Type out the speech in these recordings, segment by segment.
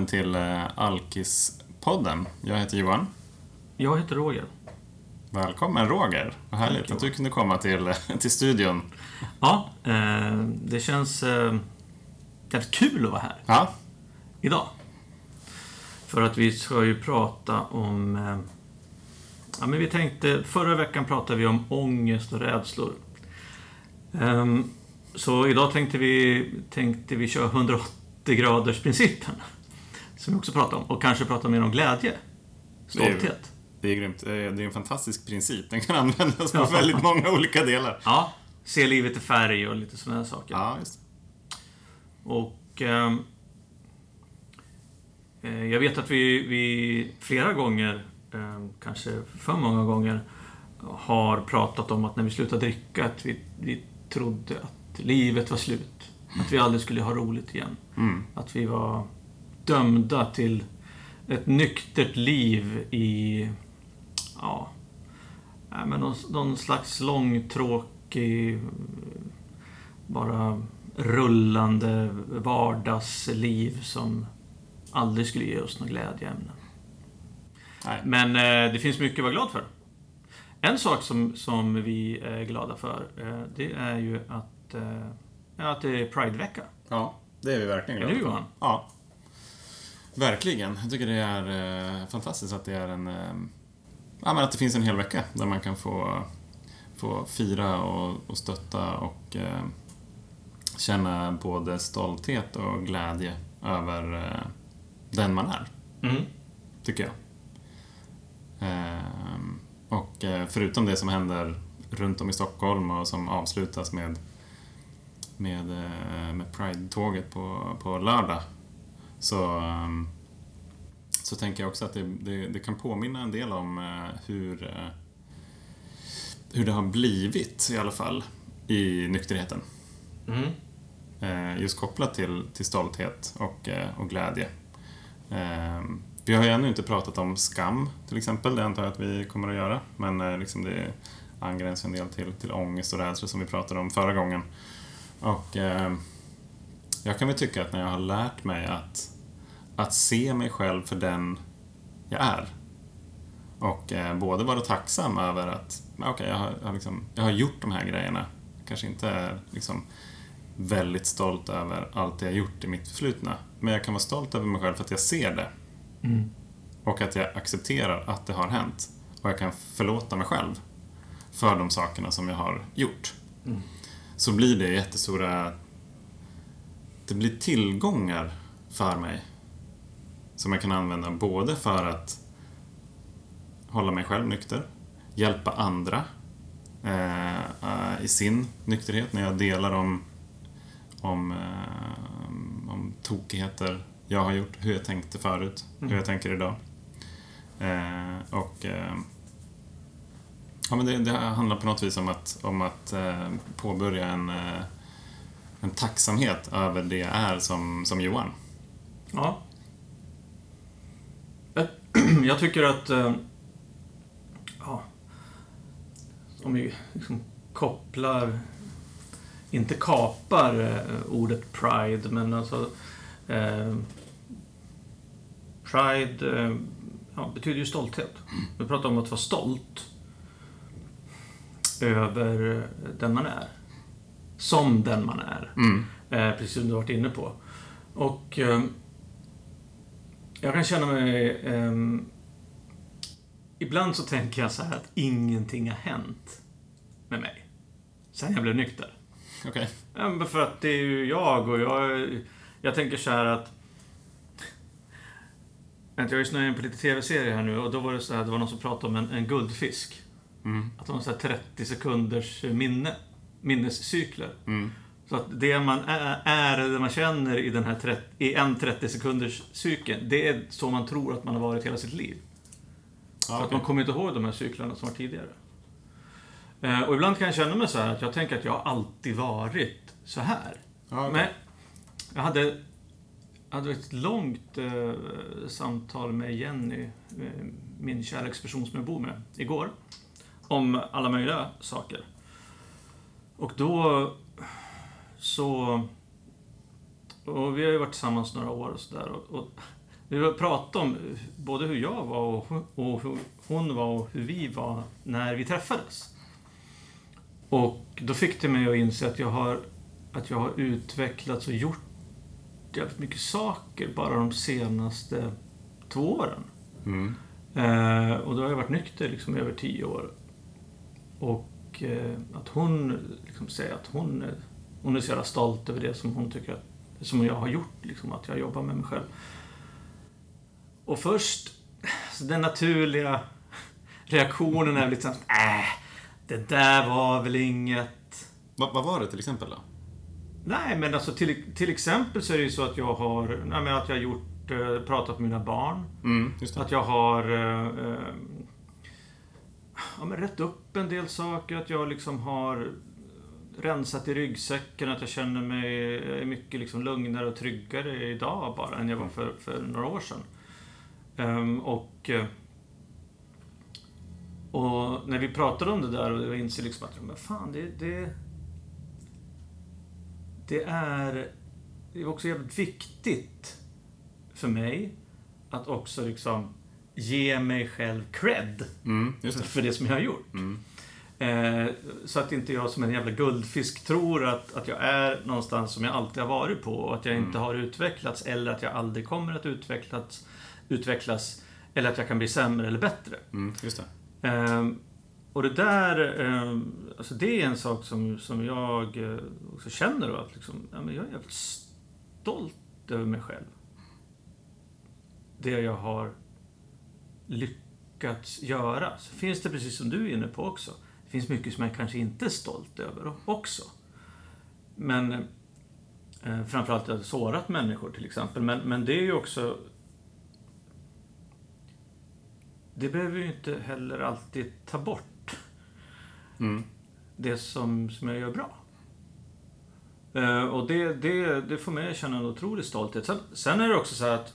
välkommen till eh, Alkis-podden. Jag heter Johan. Jag heter Roger. Välkommen Roger. Vad härligt Tack, att du kunde komma till, till studion. Ja, eh, det känns eh, jävligt kul att vara här Ja, idag. För att vi ska ju prata om... Eh, ja, men vi tänkte... Förra veckan pratade vi om ångest och rädslor. Ehm, så idag tänkte vi, tänkte vi köra 180 graders principen. Som vi också pratade om. Och kanske prata mer om glädje. Stolthet. det är grymt. Eh, Det är en fantastisk princip. Den kan användas på Ja. väldigt många olika delar. Ja, se livet i färg och lite sådana saker. Ja, just det. Och ehm, eh, jag vet att vi, vi flera gånger, ehm, kanske för många gånger, har pratat om att när vi slutade dricka att vi, vi trodde att livet var slut. Att vi aldrig skulle ha roligt igen. Mm. Att vi var dömda till ett nyktert liv i, ja, men någon, någon slags långtråkig, bara rullande vardagsliv som aldrig skulle ge oss några glädjeämnen. Nej. Men eh, det finns mycket att vara glad för. En sak som, som vi är glada för, eh, det är ju att, eh, att det är Pridevecka. Ja, det är vi verkligen glada för. Johan? Ja. Verkligen. Jag tycker det är eh, fantastiskt att det är en... Eh, ja, men att det finns en hel vecka där man kan få, få fira och, och stötta och eh, känna både stolthet och glädje över eh, den man är, Mm. tycker jag. Ehm, och eh, förutom det som händer runt om i Stockholm och som avslutas med, med, eh, med Pride-tåget på, på lördag så, ehm, så tänker jag också att det, det, det kan påminna en del om eh, hur, eh, hur det har blivit i alla fall i nykterheten. Mm. Eh, just kopplat till, till stolthet och, och glädje. Eh, vi har ju ännu inte pratat om skam till exempel, det antar jag att vi kommer att göra. Men liksom det angränsar en del till, till ångest och rädsla som vi pratade om förra gången. Och eh, jag kan väl tycka att när jag har lärt mig att, att se mig själv för den jag är och eh, både vara tacksam över att okay, jag, har, jag, har liksom, jag har gjort de här grejerna. Jag kanske inte är liksom, väldigt stolt över allt jag gjort i mitt förflutna. Men jag kan vara stolt över mig själv för att jag ser det. Mm. Och att jag accepterar att det har hänt. Och jag kan förlåta mig själv för de sakerna som jag har gjort. Mm. Så blir det jättestora... Det blir tillgångar för mig. Som jag kan använda både för att hålla mig själv nykter, hjälpa andra eh, i sin nykterhet när jag delar om, om, eh, om tokigheter jag har gjort, hur jag tänkte förut, hur jag tänker idag. Eh, och eh, ja, men det, det handlar på något vis om att, om att eh, påbörja en, eh, en tacksamhet över det jag är som, som Johan. Ja. Eh, jag- tycker att... Eh, ja, om vi liksom kopplar... Inte kapar eh, ordet pride, men alltså... Eh, pride ja, betyder ju stolthet. Vi pratar om att vara stolt över den man är. Som den man är. Mm. Eh, precis som du varit inne på. Och eh, jag kan känna mig... ehm, ibland så tänker jag så här att ingenting har hänt med mig. Sen jag blev nykter. Okej. Men för att det är ju jag och jag... Jag tänker så här att... Jag snöat in på lite tv-serier här nu och då var det så här, det var någon som pratade om en, en guldfisk. Mm. Att de har så här 30 sekunders minne, minnescykler. Mm. Så att det man är, det man känner i, den här 30, i en 30 sekunders cykel, det är så man tror att man har varit hela sitt liv. Ja, För att man kommer inte ihåg de här cyklarna som var tidigare. Eh, och ibland kan jag känna mig så här att jag tänker att jag har alltid varit så här. Ja, okej. Men jag hade, jag hade ett långt eh, samtal med Jenny, eh, min kärleksperson som jag bor med, igår. Om alla möjliga saker. Och då så... Och vi har ju varit tillsammans några år och sådär. Och, och Vi pratade om både hur jag var och, och hur hon var och hur vi var när vi träffades. Och då fick det mig att inse att jag har, att jag har utvecklats och gjort jävligt mycket saker bara de senaste två åren. Mm. Eh, och då har jag varit nykter liksom i över tio år. Och eh, att hon liksom säger att hon, är- hon är så jävla stolt över det som hon tycker att, som jag har gjort, liksom, att jag jobbar med mig själv. Och först, så den naturliga reaktionen är lite såhär, äh, det där var väl inget... Va, vad var det till exempel då? Nej, men alltså till, till exempel så är det ju så att jag har, nej, men att jag har gjort, eh, pratat med mina barn. Mm. Att jag har eh, eh, ja, men rätt upp en del saker. Att jag liksom har rensat i ryggsäcken. Att jag känner mig eh, mycket liksom lugnare och tryggare idag bara än jag var för, för några år sedan. Um, och, eh, och när vi pratade om det där och jag inser liksom att men fan, det, det, det är det är också jävligt viktigt för mig att också liksom ge mig själv cred Mm, det. för det som jag har gjort. Mm. Eh, så att inte jag som en jävla guldfisk tror att, att jag är någonstans som jag alltid har varit på och att jag inte har utvecklats eller att jag aldrig kommer att utvecklas, utvecklas eller att jag kan bli sämre eller bättre. Mm, just det. Ehm, och det där, ehm, alltså det är en sak som, som jag eh, också känner då, att liksom, ja, men jag är jävligt stolt över mig själv. Det jag har lyckats göra. Så finns det, precis som du är inne på också, det finns mycket som jag kanske inte är stolt över också. Men eh, framförallt att jag har sårat människor till exempel. Men, men det är ju också det behöver ju inte heller alltid ta bort Mm. det som, som jag gör bra. Eh, och det, det, det får mig att känna en otrolig stolthet. Sen, sen är det också så här att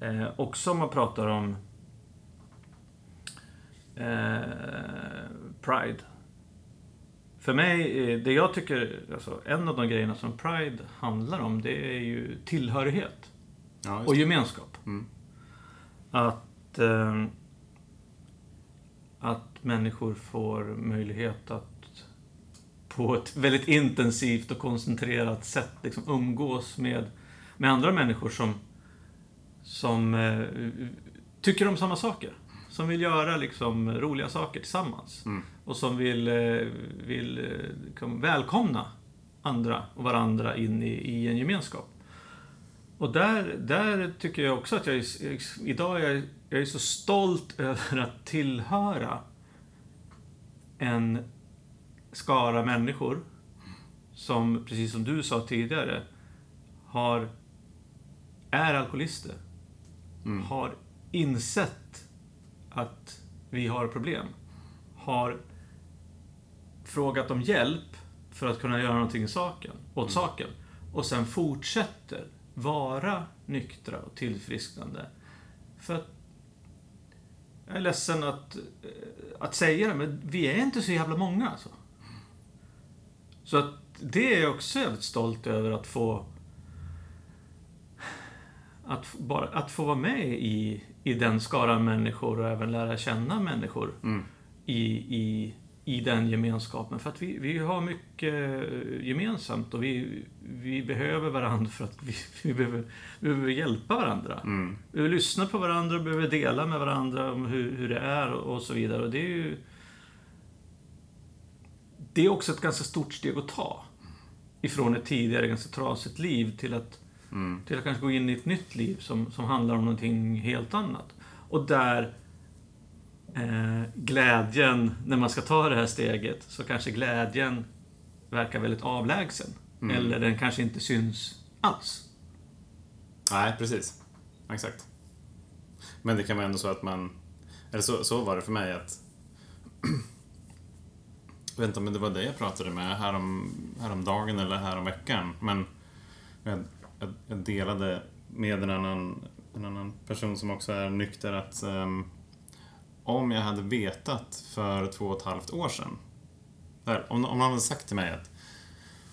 eh, också om man pratar om eh, Pride. För mig, eh, det jag tycker, alltså en av de grejerna som Pride handlar om, det är ju tillhörighet Ja, och gemenskap. Mm. Att, eh, att människor får möjlighet att på ett väldigt intensivt och koncentrerat sätt liksom umgås med, med andra människor som, som eh, tycker om samma saker. Som vill göra liksom roliga saker tillsammans. Mm. Och som vill, eh, vill eh, liksom välkomna andra och varandra in i, i en gemenskap. Och där, där tycker jag också att jag är, idag är jag, jag är så stolt över att tillhöra en skara människor som, precis som du sa tidigare, har, är alkoholister. Mm. Har insett att vi har problem. Har frågat om hjälp för att kunna göra någonting i saken, åt saken. Och sen fortsätter vara nyktra och tillfrisknande. För att jag är ledsen att, eh, att säga det, men vi är inte så jävla många alltså. Så att det är jag också jävligt stolt över att få att, bara, att få vara med i, i den skaran människor och även lära känna människor Mm. i, i, i den gemenskapen. För att vi, vi har mycket eh, gemensamt och vi, vi behöver varandra för att vi, vi, behöver, vi behöver hjälpa varandra. Mm. Vi behöver lyssna på varandra och behöver dela med varandra om hur, hur det är och, och så vidare. Och det är ju... Det är också ett ganska stort steg att ta. Ifrån ett tidigare ganska trasigt liv till att, Mm. till att kanske gå in i ett nytt liv som, som handlar om någonting helt annat. Och där eh, glädjen, när man ska ta det här steget, så kanske glädjen verkar väldigt avlägsen. Mm. Eller den kanske inte syns alls. Nej, precis. Exakt. Men det kan vara ändå så att man... Eller så, så var det för mig att... Jag vet inte om det var dig jag pratade med härom, häromdagen eller häromveckan. Men jag, delade med en annan, en annan person som också är nykter att ehm, om jag hade vetat för två och ett halvt år sedan. Där, om, om någon hade sagt till mig att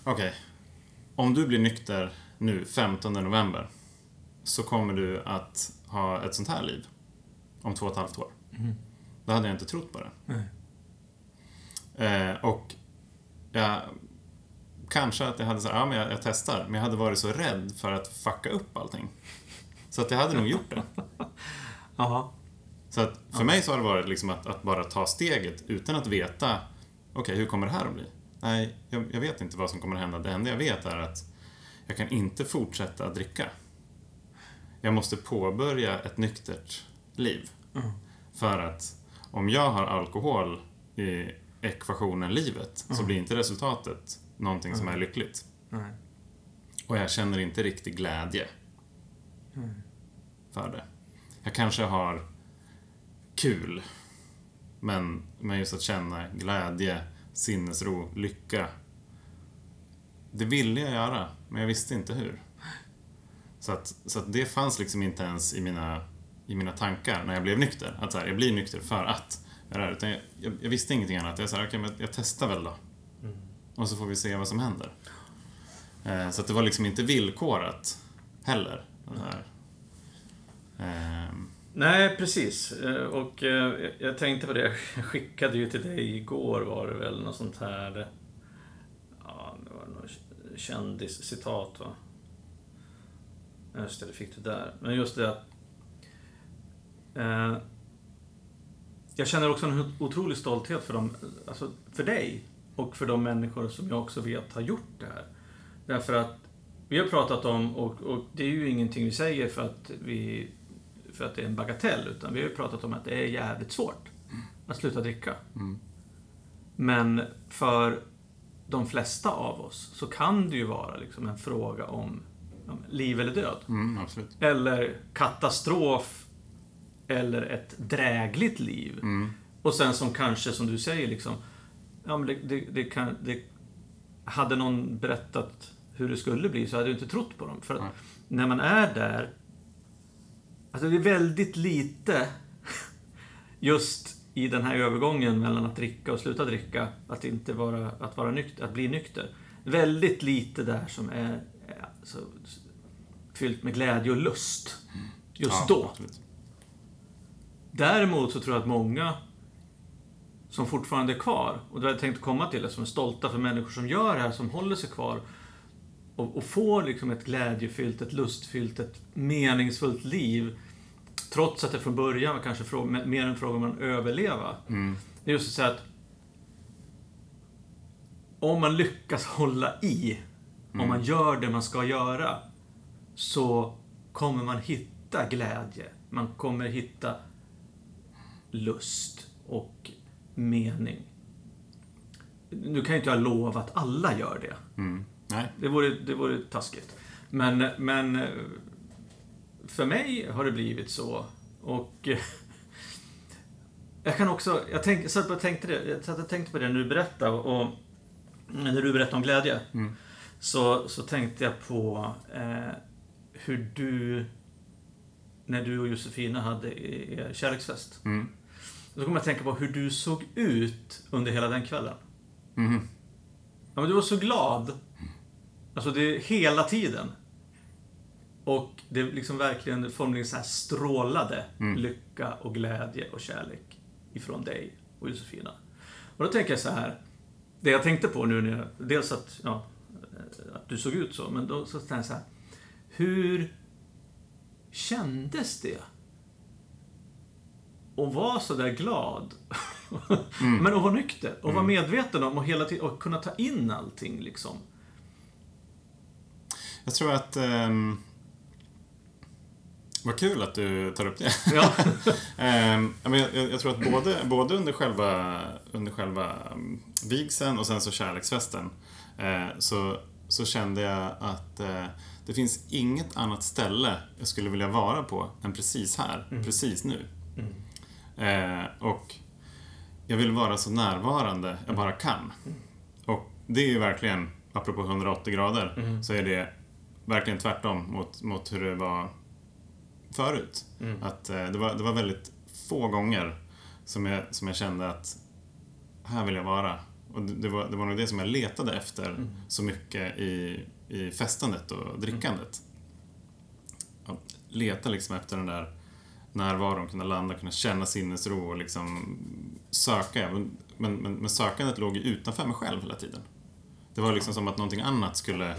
okej, om du blir nykter nu 15 november så kommer du att ha ett sånt här liv om två och ett halvt år. Då hade jag inte trott på det. Eh, och jag, kanske att jag hade sagt, ja men jag, jag testar, men jag hade varit så rädd för att fucka upp allting. Så att jag hade nog gjort det. Jaha. Så att för mig så har det varit liksom att, att bara ta steget utan att veta, okej, hur kommer det här att bli? Nej, jag, jag vet inte vad som kommer att hända. Det enda jag vet är att jag kan inte fortsätta att dricka. Jag måste påbörja ett nyktert liv. Mm. För att om jag har alkohol i ekvationen livet så Mm. blir inte resultatet någonting som är lyckligt. Nej. Och jag känner inte riktig glädje Mm. för det. Jag kanske har kul, men, men just att känna glädje, sinnesro, lycka. Det ville jag göra, men jag visste inte hur. Så att, så att det fanns liksom inte ens i mina, i mina tankar när jag blev nykter. Att så här, jag blir nykter för att. Utan jag, jag, jag visste ingenting annat. Jag sa, okej, men jag testar väl då. Och så får vi se vad som händer. Eh, så att det var liksom inte villkorat heller. Den här. Eh, Nej, precis. Eh, och jag tänkte på det. Jag skickade ju till dig igår var det väl något sånt här... Ja, det var något kändiscitat va? Just det, det fick du där. Men just det att... Jag känner också en otrolig stolthet för dem, alltså för dig och för de människor som jag också vet har gjort det här. Därför att vi har pratat om, och, och det är ju ingenting vi säger för att, vi, för att det är en bagatell, utan vi har ju pratat om att det är jävligt svårt att sluta dricka. Mm. Men för de flesta av oss så kan det ju vara liksom en fråga om, om liv eller död. mm. Eller katastrof. Eller ett drägligt liv. Mm, Och sen som kanske, som du säger, liksom... Ja, men det, det, det kan, det, hade någon berättat hur det skulle bli så hade du inte trott på dem. För att Nej. när man är där... Alltså det är väldigt lite just i den här övergången mellan att dricka och sluta dricka, att inte vara, att vara nykter, att bli nykter. Väldigt lite där som är, alltså, fyllt med glädje och lust. Just ja, då. Absolut. Däremot så tror jag att många som fortfarande är kvar, och det jag tänkt komma till, som är stolta för människor som gör det här, som håller sig kvar och, och får liksom ett glädjefyllt, ett lustfyllt, ett meningsfullt liv. Trots att det från början var kanske frå- mer en fråga om att överleva. Mm, Det är just att säga att om man lyckas hålla i, om man gör det man ska göra, så kommer man hitta glädje. Man kommer hitta lust och mening. Nu kan ju inte jag lova att alla gör det. mm. Nej, Det vore, det vore taskigt. Men, men för mig har det blivit så. Och jag kan också, jag tänk, satt och tänkte det, jag satt och tänkte på det när du berättade och när du berättade om glädje. Mm. Så, så tänkte jag på eh, hur du, när du och Josefina hade er kärleksfest. mm. Då kommer jag att tänka på hur du såg ut under hela den kvällen. Mhm. Ja, men du var så glad. Alltså, det hela tiden. Och det liksom verkligen formligen så här strålade Mm. lycka och glädje och kärlek ifrån dig och Josefina. Och då tänker jag så här. Det jag tänkte på nu när jag, dels att, ja, att du såg ut så, men då så tänkte jag så här. Hur kändes det? Och vara så där glad. Men att vara nykter och vara medveten om och hela tiden och kunna ta in allting liksom. Jag tror att... Um, vad kul att du tar upp det. Ja. Ehm, jag, jag jag tror att både, både under själva, under själva um, vigseln och sen så kärleksfesten eh, så, så kände jag att eh, det finns inget annat ställe jag skulle vilja vara på än precis här, precis nu. Eh, och jag vill vara så närvarande jag bara kan. Och det är ju verkligen, apropå 180 grader, så är det verkligen tvärtom mot, mot hur det var förut. Att eh, det, var, det var väldigt få gånger som jag, som jag kände att här vill jag vara. Och det, det, var, det var nog det som jag letade efter så mycket i, i festandet och drickandet. Ja, leta liksom efter den där närvaron, kunna landa, kunna känna sinnesro och liksom söka. Men, men, men sökandet låg ju utanför mig själv hela tiden. Det var liksom som att någonting annat skulle,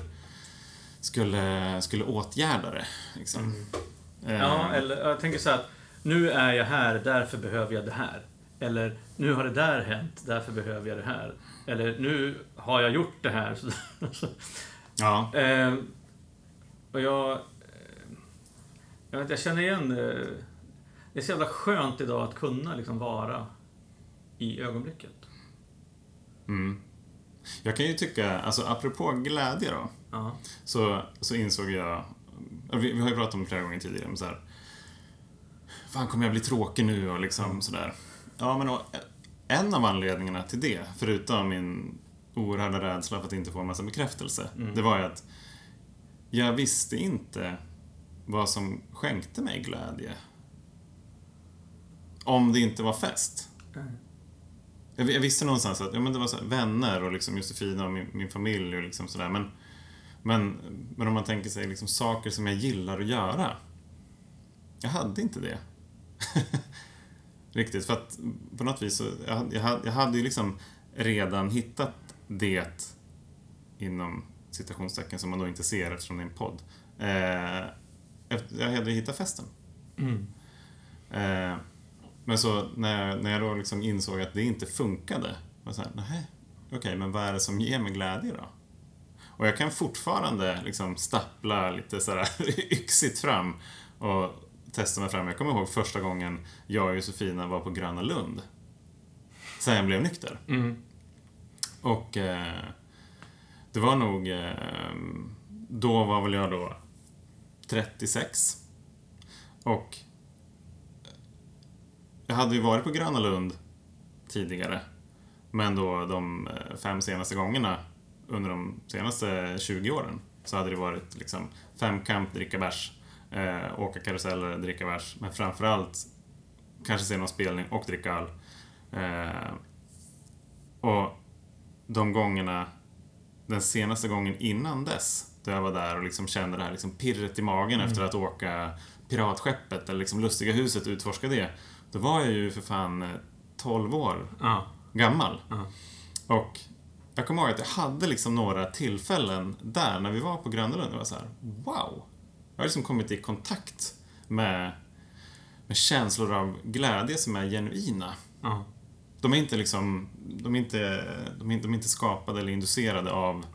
skulle, skulle åtgärda det. Liksom. Mm. Eh, Ja, eller jag tänker så här att nu är jag här, därför behöver jag det här. Eller nu har det där hänt, därför behöver jag det här. Eller nu har jag gjort det här. Ja. eh, och jag... eh, Jag, vet, jag känner igen... Eh, det är så jävla skönt idag att kunna liksom vara i ögonblicket. Mm. Jag kan ju tycka, alltså apropå glädje då, Ja. så, så insåg jag, vi, vi har ju pratat om det flera gånger tidigare, men så här, Fan, kommer jag bli tråkig nu och liksom sådär. Ja, men och, en av anledningarna till det, förutom min oerhörda rädsla för att inte få en massa bekräftelse, det var ju att jag visste inte vad som skänkte mig glädje. Om det inte var fest. Jag, jag visste någonstans att ja, men det var så här, vänner och liksom Josefina och min, min familj och liksom sådär. Men, men, men om man tänker sig liksom saker som jag gillar att göra. Jag hade inte det. Riktigt, för att på något vis så, jag, jag, hade- jag hade ju liksom redan hittat det inom citationstecken som man då inte ser eftersom det är en podd. Eh, jag hade hittat festen. Mm. Eh, men så när jag, när jag då liksom insåg att det inte funkade, var nej, okej, men vad är det som ger mig glädje då? Och jag kan fortfarande liksom stappla lite sådär yxigt fram och testa mig fram. Jag kommer ihåg första gången jag och Josefina var på Gröna Lund. Sen jag blev nykter. Mm. Och eh, det var nog... Eh, då var väl jag då 36. Och jag hade ju varit på Gröna Lund tidigare. Men då de eh, fem senaste gångerna under de senaste 20 åren så hade det varit liksom femkamp, dricka bärs, eh, åka karuseller, dricka bärs. Men framförallt kanske se någon spelning och dricka öl. Eh, och de gångerna, den senaste gången innan dess, då jag var där och liksom kände det här liksom pirret i magen efter att åka piratskeppet eller liksom Lustiga huset utforska det. Då var jag ju för fan eh, 12 år Ja. gammal. Ja. Och jag kommer ihåg att jag hade liksom några tillfällen där när vi var på Grönlund. Det var så här, wow! Jag har liksom kommit i kontakt med, med känslor av glädje som är genuina. Ja. De är inte liksom, de är inte, de är, inte- de är inte skapade eller inducerade av,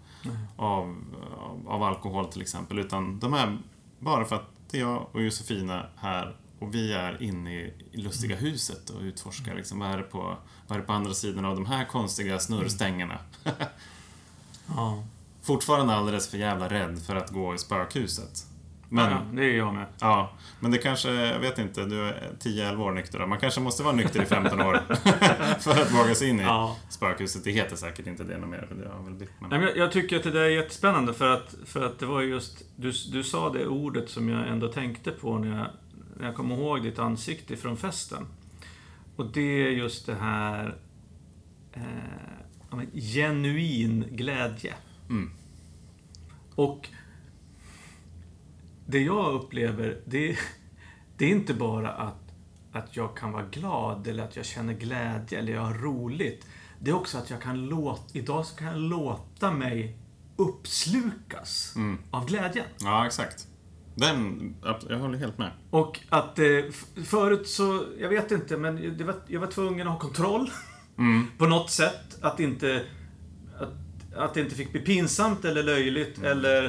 av, av, av alkohol till exempel, utan de är bara för att det är jag och Josefina här och vi är inne i, Lustiga huset och utforskar liksom, vad är det på, vad är det på andra sidan av de här konstiga snurrstängerna. Ja. Fortfarande alldeles för jävla rädd för att gå i spökhuset. Men, ja, det är jag med. Ja, men det kanske, jag vet inte, du är 10-11 år nykter då. Man kanske måste vara nykter i 15 år för att våga sig in i Ja. spökhuset. Det heter säkert inte det något mer, för det har väl blivit. Men... Nej, men jag, tycker att det där är jättespännande för att, för att det var just... Du, du sa det ordet som jag ändå tänkte på när jag, jag kom ihåg ditt ansikte från festen. Och det är just det här... Eh, men genuin glädje. Mm. Och det jag upplever, det, det är inte bara att, att jag kan vara glad eller att jag känner glädje eller jag har roligt. Det är också att jag kan låta, idag så kan jag låta mig uppslukas Mm. av glädjen. Ja, exakt. Den, jag håller helt med. Och att eh, förut så, jag vet inte, men var, jag var tvungen att ha kontroll Mm. på något sätt. Att inte, att, att det inte fick bli pinsamt eller löjligt Mm. eller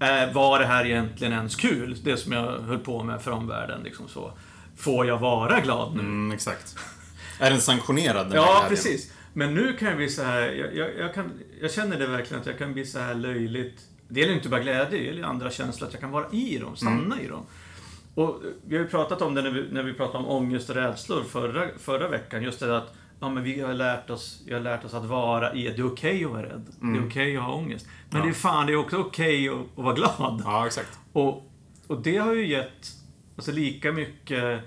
eh, var det här egentligen ens kul? Det som jag höll på med för omvärlden. Liksom så. Får jag vara glad nu? Mm, exakt. Är den sanktionerad, den Ja, precis. Men nu kan jag bli så här, jag, jag, jag, kan, jag känner det verkligen att jag kan bli så här löjligt. Det gäller inte bara glädje, det gäller andra känslor, att jag kan vara i dem, stanna i dem. Och vi har ju pratat om det när vi, när vi pratade om ångest och rädslor förra, förra veckan. Just det att ja, men vi har lärt oss, vi har lärt oss att vara i, det är okej att vara rädd. Det är okej att ha ångest. Men Ja. det är fan, det är också okej att, att vara glad. Ja, exakt. Och, och det har ju gett alltså, lika mycket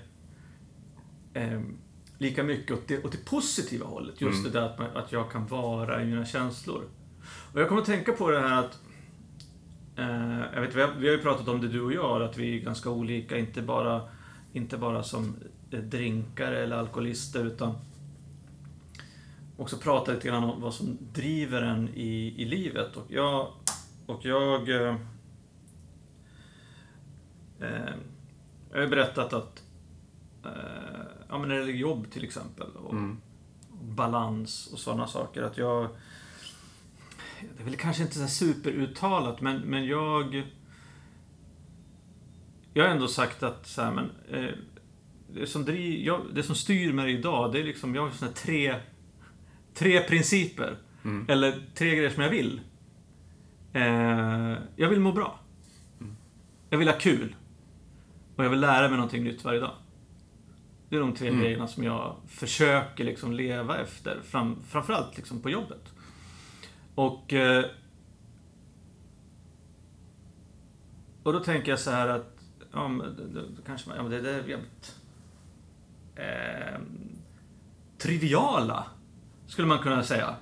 ehm, lika mycket åt det, åt det positiva hållet. Just Mm. det där att, man, att jag kan vara i mina känslor. Och jag kommer att tänka på det här att Eh, jag vet, vi, har, vi har ju pratat om det du och jag, att vi är ganska olika. Inte bara, inte bara som eh, drinkare eller alkoholister, utan också prata lite grann om vad som driver en i, i livet. Och jag... Och jag eh, eh jag har ju berättat att eh, ja, men när det gäller jobb till exempel och, Mm. och balans och sådana saker. Att jag... Det är väl kanske inte så superuttalat, men, men jag... Jag har ändå sagt att så här, men, eh, det, som driv, jag, det som styr mig idag, det är liksom, jag har såna här tre, tre principer. Mm. Eller tre grejer som jag vill. Eh, jag vill må bra. Jag vill ha kul. Och jag vill lära mig någonting nytt varje dag. Det är de tre Mm. grejerna som jag försöker liksom leva efter. Fram, framförallt liksom på jobbet. Och... Eh, och då tänker jag så här att... Ja, men, det, kanske man, ja, men det, det är jävligt... Eh, triviala, skulle man kunna säga.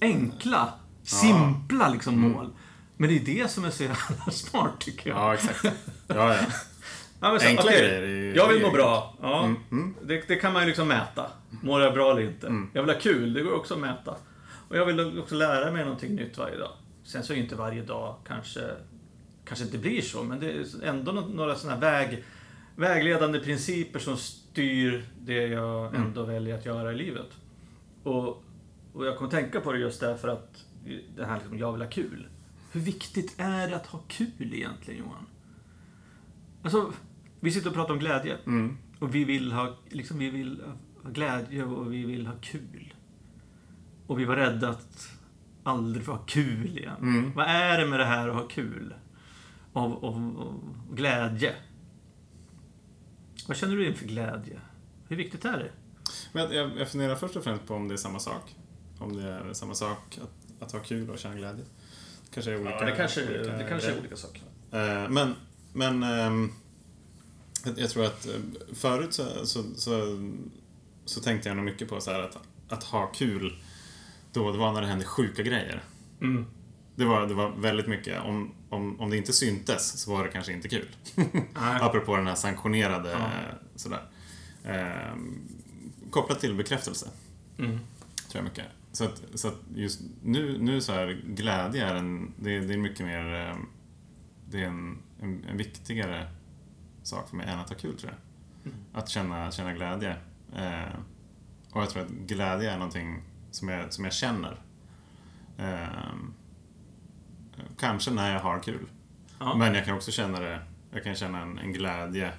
Enkla, simpla liksom Mm. mål. Men det är det som är så jävla smart, tycker jag. Ja, exakt. Ja, ja. Ja, så, Enkla okej, grejer är ju- Jag vill må bra. Ja, Mm, mm. Det, det kan man ju liksom mäta. Mår jag bra eller inte? Mm. Jag vill ha kul, det går också att mäta. Och jag vill också lära mig någonting nytt varje dag. Sen så är ju inte varje dag kanske, kanske inte blir så, men det är ändå nå- några sådana väg, vägledande principer som styr det jag Mm. ändå väljer att göra i livet. Och, och jag kommer tänka på det just därför att det här liksom, jag vill ha kul. Hur viktigt är det att ha kul egentligen, Johan? Alltså, vi sitter och pratar om glädje. Mm. Och vi vill ha, liksom, vi vill ha glädje och vi vill ha kul. Och vi var rädda att aldrig få ha kul igen. Mm. Vad är det med det här att ha kul? Och, och, och glädje. Vad känner du inför glädje? Hur viktigt är det? Men jag, jag funderar först och främst på om det är samma sak. Om det är samma sak att, att ha kul och känna glädje. Kanske är olika. Ja, det kanske, olika det kanske är olika saker. Eh, Men, men ehm, jag- jag tror att eh, förut så, så, så, så tänkte jag nog mycket på så här att, att ha kul då det var när det hände sjuka grejer. Mm. Det var, det var väldigt mycket, om, om, om det inte syntes så var det kanske inte kul. Apropå den här sanktionerade, Ja. sådär. Ehm, kopplat till bekräftelse, Mm. tror jag mycket. Så att, så att just nu, nu så här, glädje är en, det, är- det är mycket mer, ehm, det är en, en, en viktigare sak för mig än att ha kul, tror jag. Mm. Att känna, känna glädje. Eh, och jag tror att glädje är någonting som jag, som jag känner. Ehm, kanske när jag har kul. Ja. Men jag kan också känna det, jag kan känna en, en glädje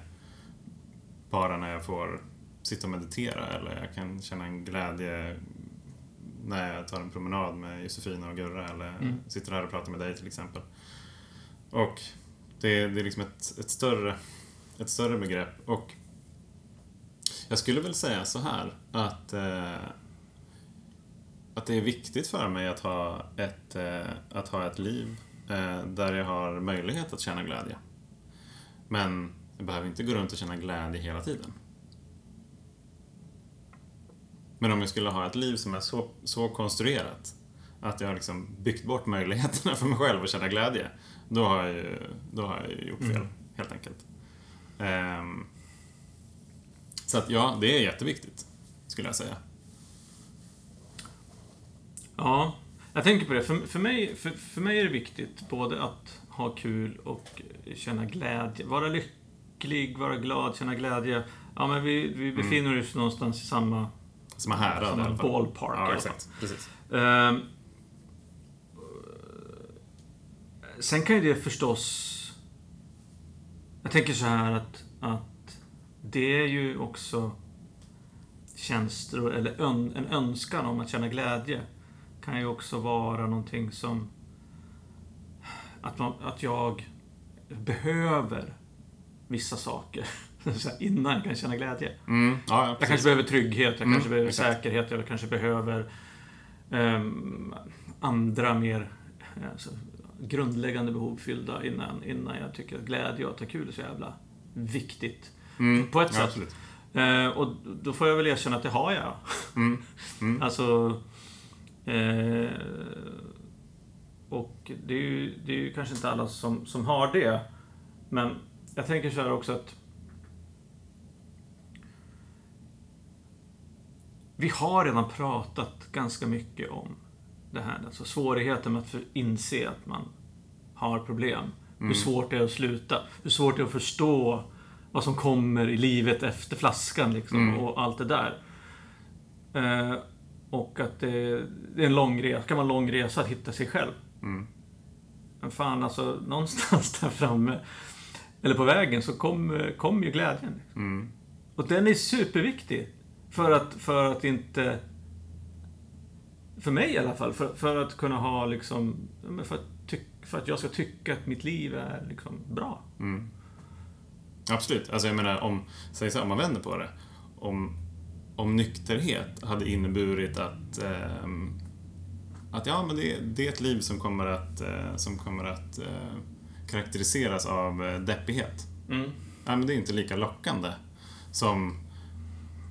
bara när jag får sitta och meditera eller jag kan känna en glädje när jag tar en promenad med Josefina och Gurra eller Mm. sitter här och pratar med dig till exempel. Och det, är- det är liksom ett, ett, större, ett större begrepp och jag skulle väl säga så här att eh, att det är viktigt för mig att ha ett, eh, att ha ett liv eh, där jag har möjlighet att känna glädje. Men jag behöver inte gå runt och känna glädje hela tiden. Men om jag skulle ha ett liv som är så, så konstruerat att jag har liksom byggt bort möjligheterna för mig själv att känna glädje, då har jag ju, då har jag gjort fel, Mm. helt enkelt. Ehm, så att ja, det är jätteviktigt, skulle jag säga. Ja, jag tänker på det. För, för, mig, för, för mig är det viktigt både att ha kul och känna glädje. Vara lycklig, vara glad, känna glädje. Ja, men vi, vi befinner oss någonstans i samma, Som är härad samma ballpark. Ja, exakt. Precis. Ehm, sen kan ju det förstås... Jag tänker så här att, att det är ju också känslor, eller ön, en önskan om att känna glädje kan ju också vara någonting som... Att, man, att jag behöver vissa saker innan jag kan känna glädje. Mm, ja, ja, Jag kanske behöver trygghet, jag Mm, kanske behöver exakt. säkerhet, jag kanske behöver ehm, andra mer eh, alltså, grundläggande behov fyllda innan, innan jag tycker att glädje och att ha kul är så jävla viktigt. Mm, På ett ja, sätt. Eh, och då får jag väl erkänna att det har jag. Mm, mm, Alltså... Eh, och det är ju, det är ju kanske inte alla som, som har det. Men jag tänker så här också att Vi har redan pratat ganska mycket om det här. Alltså svårigheten med att inse att man har problem. Mm. Hur svårt det är att sluta. Hur svårt det är att förstå vad som kommer i livet efter flaskan liksom, mm. och allt det där. Eh, och att det, det, är en lång resa, kan vara en lång resa att hitta sig själv. Mm. Men fan alltså, någonstans där framme, eller på vägen, så kommer kom ju glädjen. Liksom. Mm. Och den är superviktig. För att, för att inte... För mig i alla fall. För, för att kunna ha liksom... För att, tyck, för att jag ska tycka att mitt liv är liksom bra. Mm. Absolut. Alltså jag menar, om, säg så, om man vänder på det. Om, om nykterhet hade inneburit att, eh, att ja, men det, det, är ett liv som kommer att, eh, som kommer att eh, karaktäriseras av eh, deppighet. Mm. Ja, men det är inte lika lockande som,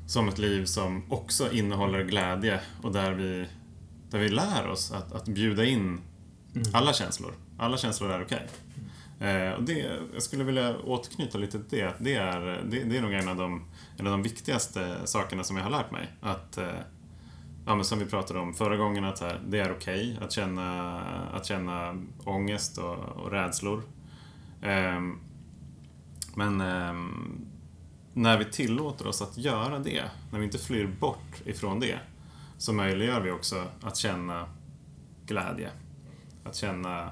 som ett liv som också innehåller glädje och där vi, där vi lär oss att, att bjuda in mm. alla känslor. Alla känslor är okej. Okay. Eh, och det, jag skulle vilja återknyta lite till det. Det är, det, det är nog en av, de, en av de viktigaste sakerna som jag har lärt mig. Att, eh, ja, men som vi pratade om förra gången, att här, det är okej okay att, känna, att känna ångest och, och rädslor. Eh, men ehm, när vi tillåter oss att göra det, när vi inte flyr bort ifrån det, så möjliggör vi också att känna glädje. Att känna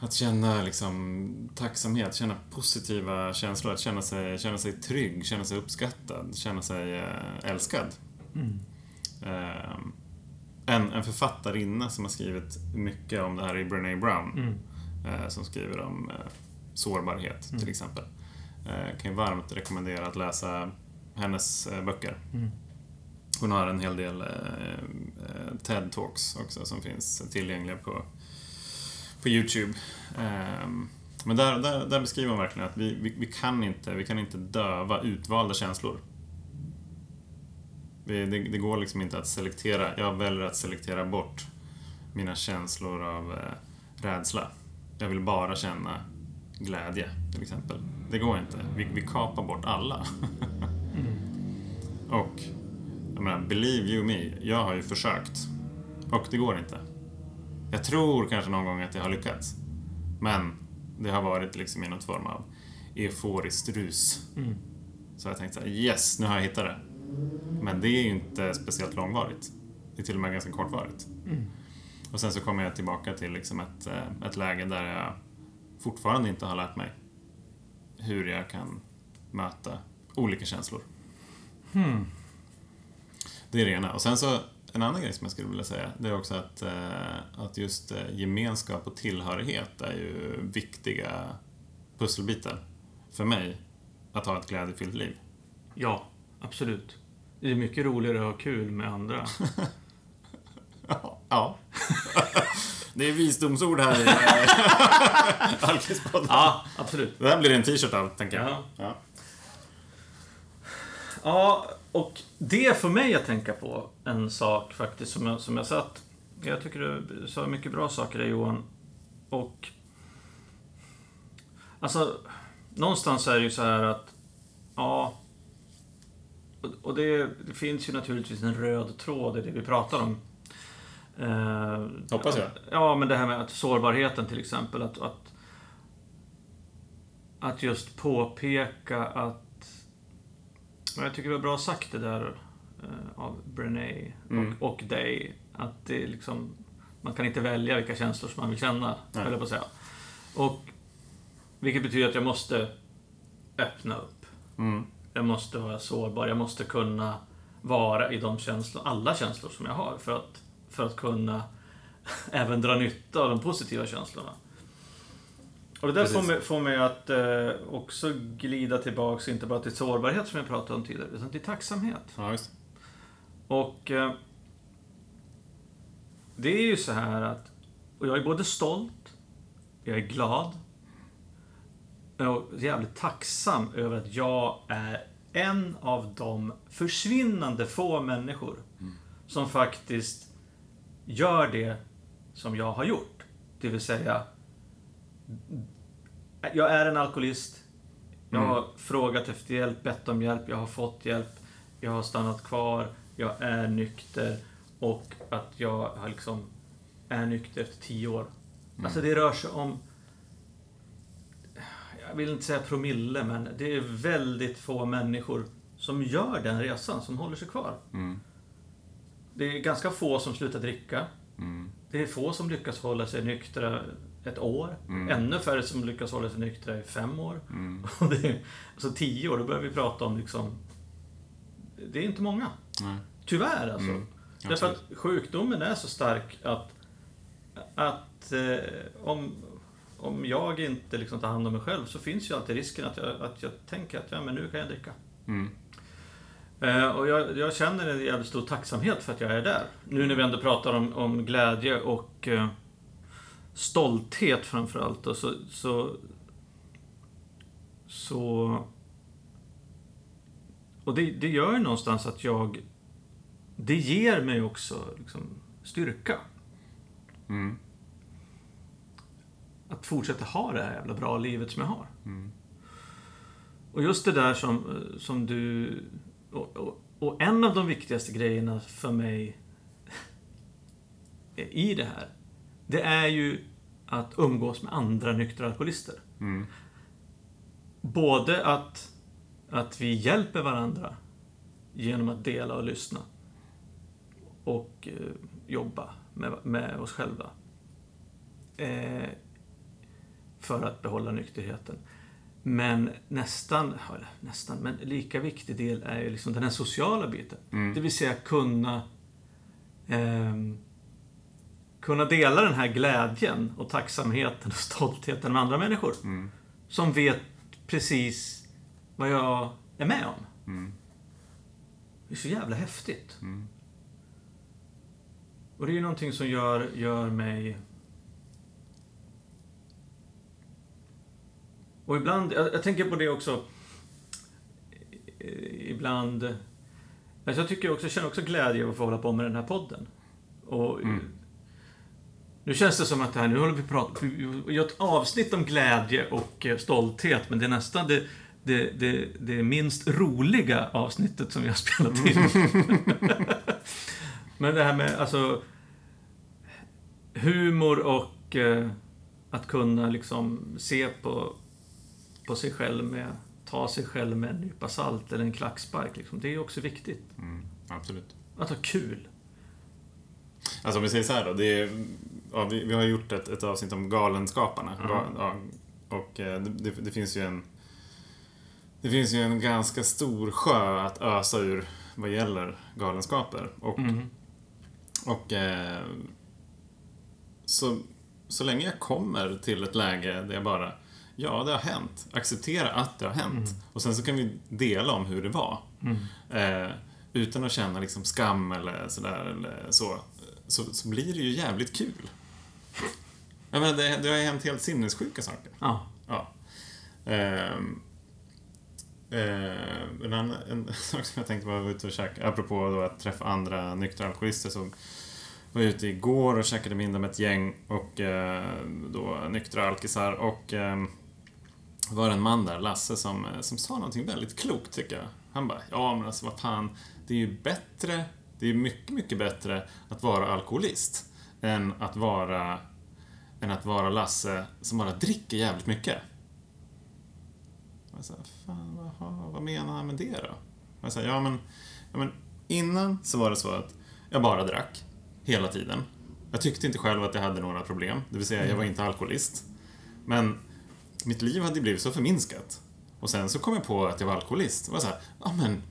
att känna liksom, tacksamhet, känna positiva känslor, att känna sig, känna sig trygg, känna sig uppskattad, känna sig äh, älskad. Mm. Äh, en, en författarinna som har skrivit mycket om det här är Brené Brown. Mm. Äh, som skriver om sårbarhet mm. till exempel. kan ju varmt rekommendera att läsa hennes böcker. Mm. Hon har en hel del TED-talks också som finns tillgängliga på på YouTube. Ehm, men där, där, där beskriver man verkligen att vi, vi, vi, kan inte, vi kan inte döva utvalda känslor. Det, det, det, går liksom inte att selektera. Jag väljer att selektera bort mina känslor av eh, rädsla. Jag vill bara känna glädje, till exempel. Det går inte. Vi, vi kapar bort alla. mm. Och, jag menar, believe you me, jag har ju försökt. Och det går inte. Jag tror kanske någon gång att jag har lyckats. Men det har varit liksom i något form av euforiskt rus. Mm. Så jag tänkte såhär, yes, nu har jag hittat det. Men det är ju inte speciellt långvarigt. Det är till och med ganska kortvarigt. Mm. Och sen så kommer jag tillbaka till liksom ett, eh, ett läge där jag fortfarande inte har lärt mig hur jag kan möta olika känslor. Hmm. Det är det ena. Och sen så en annan grej som jag skulle vilja säga, det är också att, eh, att just eh, gemenskap och tillhörighet är ju viktiga pusselbitar för mig att ha ett glädjefyllt liv. Ja, absolut. Det är mycket roligare att ha kul med andra. ja. Det är visdomsord här i eh, Alkispodden. Ja, absolut. Det här blir en t-shirt av, tänker jag. Ja. ja. Ja, och det får mig att tänka på en sak faktiskt som jag, som jag satt. Jag tycker du sa mycket bra saker där Johan. Och... Alltså, någonstans är det ju så här att... Ja... Och det, det finns ju naturligtvis en röd tråd i det vi pratar om. Eh, Hoppas jag. Ja, men det här med att sårbarheten till exempel. Att, att, att just påpeka att jag tycker det var bra sagt det där uh, av Brené mm. och, och dig. Att det liksom, man kan inte välja vilka känslor som man vill känna, höll på att säga. Och, vilket betyder att jag måste öppna upp. Mm. Jag måste vara sårbar. Jag måste kunna vara i de känslor, alla känslor som jag har för att, för att kunna även dra nytta av de positiva känslorna. Och det där får mig, får mig, att eh, också glida tillbaks, inte bara till sårbarhet som jag pratade om tidigare, utan till tacksamhet. Ja, just. Och eh, det är ju så här att, och jag är både stolt, jag är glad, och jävligt tacksam över att jag är en av de försvinnande få människor mm. som faktiskt gör det som jag har gjort. Det vill säga, jag är en alkoholist. Jag har Mm. frågat efter hjälp, bett om hjälp, jag har fått hjälp. Jag har stannat kvar, jag är nykter och att jag har liksom är nykter efter tio år. Alltså det rör sig om jag vill inte säga promille, men det är väldigt få människor som gör den resan, som håller sig kvar. Mm. Det är ganska få som slutar dricka. Mm. Det är få som lyckas hålla sig nyktra ett år. Mm. Ännu färre som lyckas hålla sig nyktra i fem år. Mm. Är, alltså tio år, då börjar vi prata om liksom... Det är inte många. Nej. Tyvärr alltså. Mm. Därför att sjukdomen är så stark att, att eh, om, om jag inte liksom tar hand om mig själv så finns ju alltid risken att jag, att jag tänker att ja, men nu kan jag dricka. Mm. Eh, och jag, jag känner en jävligt stor tacksamhet för att jag är där. Nu när vi ändå pratar om, om glädje och eh, stolthet framförallt. Och så, så, så... Och det, det gör ju någonstans att jag... Det ger mig också liksom, styrka. Mm. Att fortsätta ha det här jävla bra livet som jag har. Mm. Och just det där som, som du... Och, och, och en av de viktigaste grejerna för mig i det här, det är ju att umgås med andra nyktra alkoholister. Mm. Både att, att vi hjälper varandra genom att dela och lyssna. Och eh, jobba med, med oss själva. Eh, för att behålla nykterheten. Men nästan, nästan, men lika viktig del är ju liksom den här sociala biten. Mm. Det vill säga kunna ehm, kunna dela den här glädjen och tacksamheten och stoltheten med andra människor. Mm. Som vet precis vad jag är med om. Mm. Det är så jävla häftigt. Mm. Och det är ju någonting som gör, gör mig... Och ibland, jag, jag tänker på det också. Ibland... Alltså jag tycker också, jag känner också glädje av att få hålla på med den här podden. Och Mm. Nu känns det som att det här, nu håller vi på att prata, vi gör ett avsnitt om glädje och eh, stolthet, men det är nästan det, det, det, det minst roliga avsnittet som vi har spelat in. men det här med, alltså, humor och eh, att kunna liksom se på, på sig själv med, ta sig själv med en nypa salt eller en klackspark, liksom. det är också viktigt. Mm. Absolut. Att ha kul. Alltså om vi säger så här då. Det är, ja, vi, vi har gjort ett, ett avsnitt om Galenskaparna. Ja. Ga, ja, och eh, det, det, finns ju en... Det finns ju en ganska stor sjö att ösa ur vad gäller galenskaper. Och, Mm. och eh, så, så länge jag kommer till ett läge där jag bara Ja, det har hänt. Acceptera att det har hänt. Och sen så kan vi dela om hur det var. Mm. Eh, utan att känna liksom skam eller sådär eller så, så, så blir det ju jävligt kul. Jag menar, det, det har ju hänt helt sinnessjuka saker. Ja. Ja. Ehm, eh, en, annan, en sak som jag tänkte var ute och käka, apropå då att träffa andra nyktra alkoholister, så var jag ute igår och käkade middag med ett gäng och eh, då nyktra alkisar och eh, var en man där, Lasse, som, eh, som sa någonting väldigt klokt tycker jag. Han bara, ja men alltså vad fan, det är ju bättre, det är mycket, mycket bättre att vara alkoholist än att vara än att vara Lasse som bara dricker jävligt mycket. Jag sa, fan, vad, vad menar han med det då? Jag sa, ja men, ja men innan så var det så att jag bara drack hela tiden. Jag tyckte inte själv att jag hade några problem, det vill säga jag var inte alkoholist. Men mitt liv hade blivit så förminskat. Och sen så kom jag på att jag var alkoholist. Det var så här, ja men,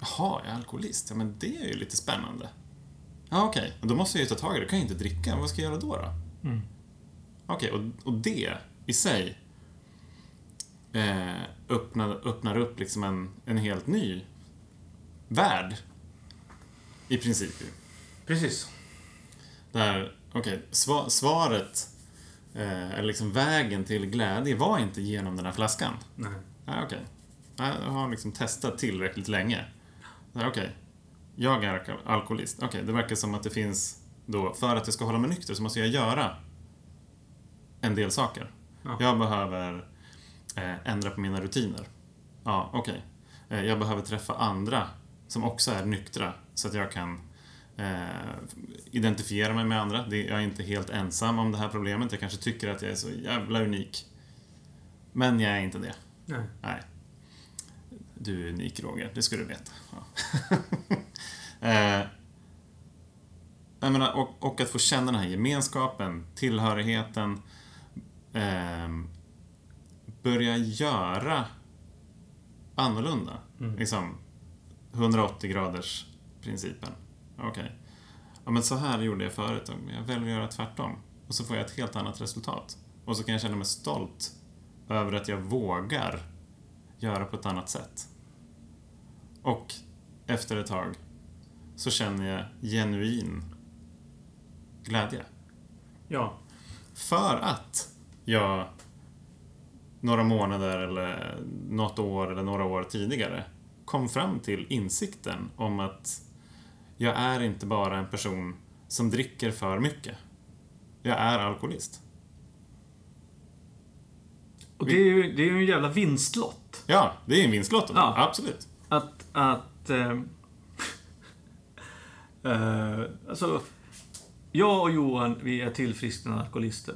jaha, jag är alkoholist, ja men det är ju lite spännande. Ja okej, då måste jag ju ta tag i det, då kan jag inte dricka, vad ska jag göra då? då? Mm. Okej, och, och det i sig eh, öppnar, öppnar upp liksom en, en helt ny värld. I princip. Precis. Där, okej, sva, svaret, eh, eller liksom vägen till glädje var inte genom den här flaskan. Nej. Nej, okej. Nej, Jag har liksom testat tillräckligt länge. Okej, jag är alko- alkoholist. Okej, det verkar som att det finns då, för att jag ska hålla mig nykter så måste jag göra en del saker. Ja. Jag behöver eh, ändra på mina rutiner. Ja, okej. Eh, jag behöver träffa andra som också är nyktra så att jag kan eh, identifiera mig med andra. Det, jag är inte helt ensam om det här problemet. Jag kanske tycker att jag är så jävla unik. Men jag är inte det. Nej. Nej. Du är unik Roger, det ska du veta. Ja. eh, jag menar, och, och att få känna den här gemenskapen, tillhörigheten. Eh, börja göra annorlunda. Mm. Liksom 180 graders principen. Okej. Ja, men så här gjorde jag förut. Jag väljer att göra tvärtom. Och så får jag ett helt annat resultat. Och så kan jag känna mig stolt över att jag vågar göra på ett annat sätt. Och efter ett tag så känner jag genuin glädje. Ja. För att jag några månader eller något år eller några år tidigare kom fram till insikten om att jag är inte bara en person som dricker för mycket. Jag är alkoholist. Och det är ju, det är ju en jävla vinstlott. Ja, det är en vinstlott. Ja. Absolut. Att... att eh, eh, alltså, jag och Johan, vi är tillfrisknande alkoholister.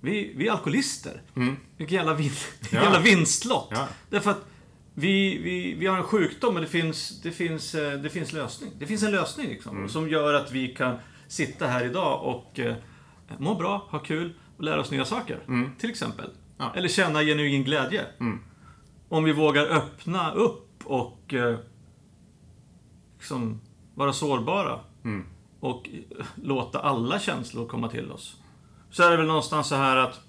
Vi, vi är alkoholister. Mm. Vilken jävla, vin, Ja. jävla vinstlott. Ja. Därför att vi, vi, vi har en sjukdom, men det finns, det, finns, eh, det finns lösning. Det finns en lösning liksom, Mm. som gör att vi kan sitta här idag och eh, må bra, ha kul och lära oss nya saker. Till exempel. Mm. Ja. Eller känna genuin glädje. Mm. Om vi vågar öppna upp och eh, liksom vara sårbara. Mm. Och eh, låta alla känslor komma till oss. Så är det väl någonstans så här att...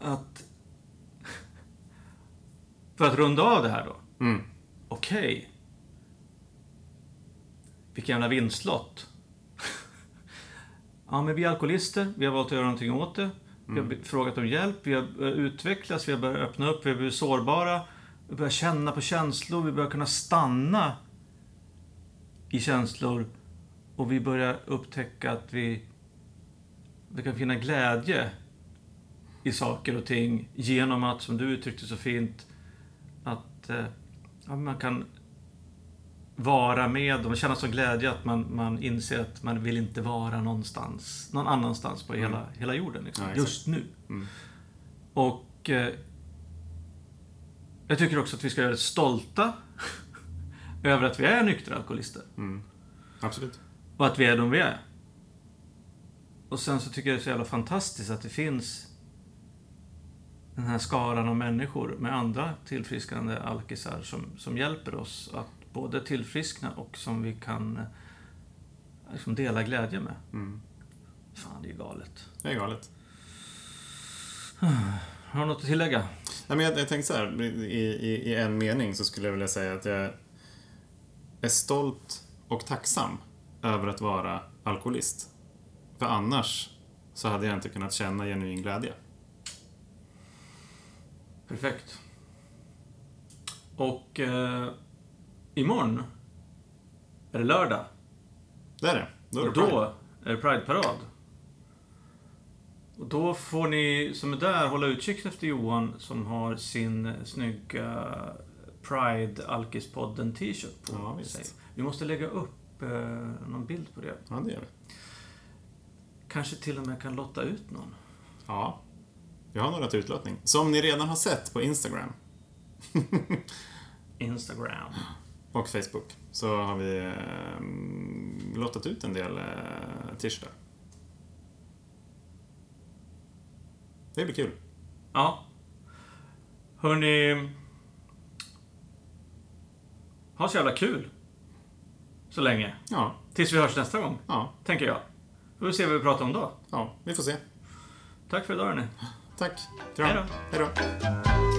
att för att runda av det här då. Mm. Okej. Vilken jävla vinstlott. ja, men vi är alkoholister. Vi har valt att göra någonting åt det. Vi har be- frågat om hjälp. Vi har börjat utvecklas. Vi har börjat öppna upp. Vi har blivit sårbara. Vi börjar känna på känslor. Vi börjar kunna stanna i känslor. Och vi börjar upptäcka att vi, vi kan finna glädje i saker och ting genom att, som du uttryckte så fint, att eh, ja, man kan vara med och känna sån glädje att man, man inser att man vill inte vara någonstans, någon annanstans på hela, hela jorden. Liksom, Ja, just nu. Mm. Och eh, jag tycker också att vi ska göra oss stolta över att vi är nyktra alkoholister. Mm. Absolut. Och att vi är de vi är. Och sen så tycker jag det är så jävla fantastiskt att det finns den här skaran av människor med andra tillfrisknande alkisar som, som hjälper oss att både tillfriskna och som vi kan eh, liksom dela glädje med. Mm. Fan, det är galet. Det är galet. Har du något att tillägga? Nej, men jag, jag tänkte så här, i, i, i en mening så skulle jag vilja säga att jag är stolt och tacksam över att vara alkoholist. För annars så hade jag inte kunnat känna genuin glädje. Perfekt. Och eh, imorgon är det lördag. Det är det. Då är det Och Pride. då är det Pride-parad. Och då får ni som är där hålla utkik efter Johan som har sin snygga Pride Alkispodden t-shirt på Ja, sig. Vi måste lägga upp eh, någon bild på det. Ja, det gör vi. Kanske till och med kan lotta ut någon. Ja. Vi har några till utlottning. Som ni redan har sett på Instagram Instagram. och Facebook så har vi eh, lottat ut en del eh, t-shirtar. Det blir kul. Ja. Hörni... Ha så jävla kul. Så länge. Ja, Tills vi hörs nästa gång, ja, tänker jag. Får vi se vad vi pratar om då. ja. Vi får se. Tack för idag hörni. Tack. Kram. Hej då. Hej då.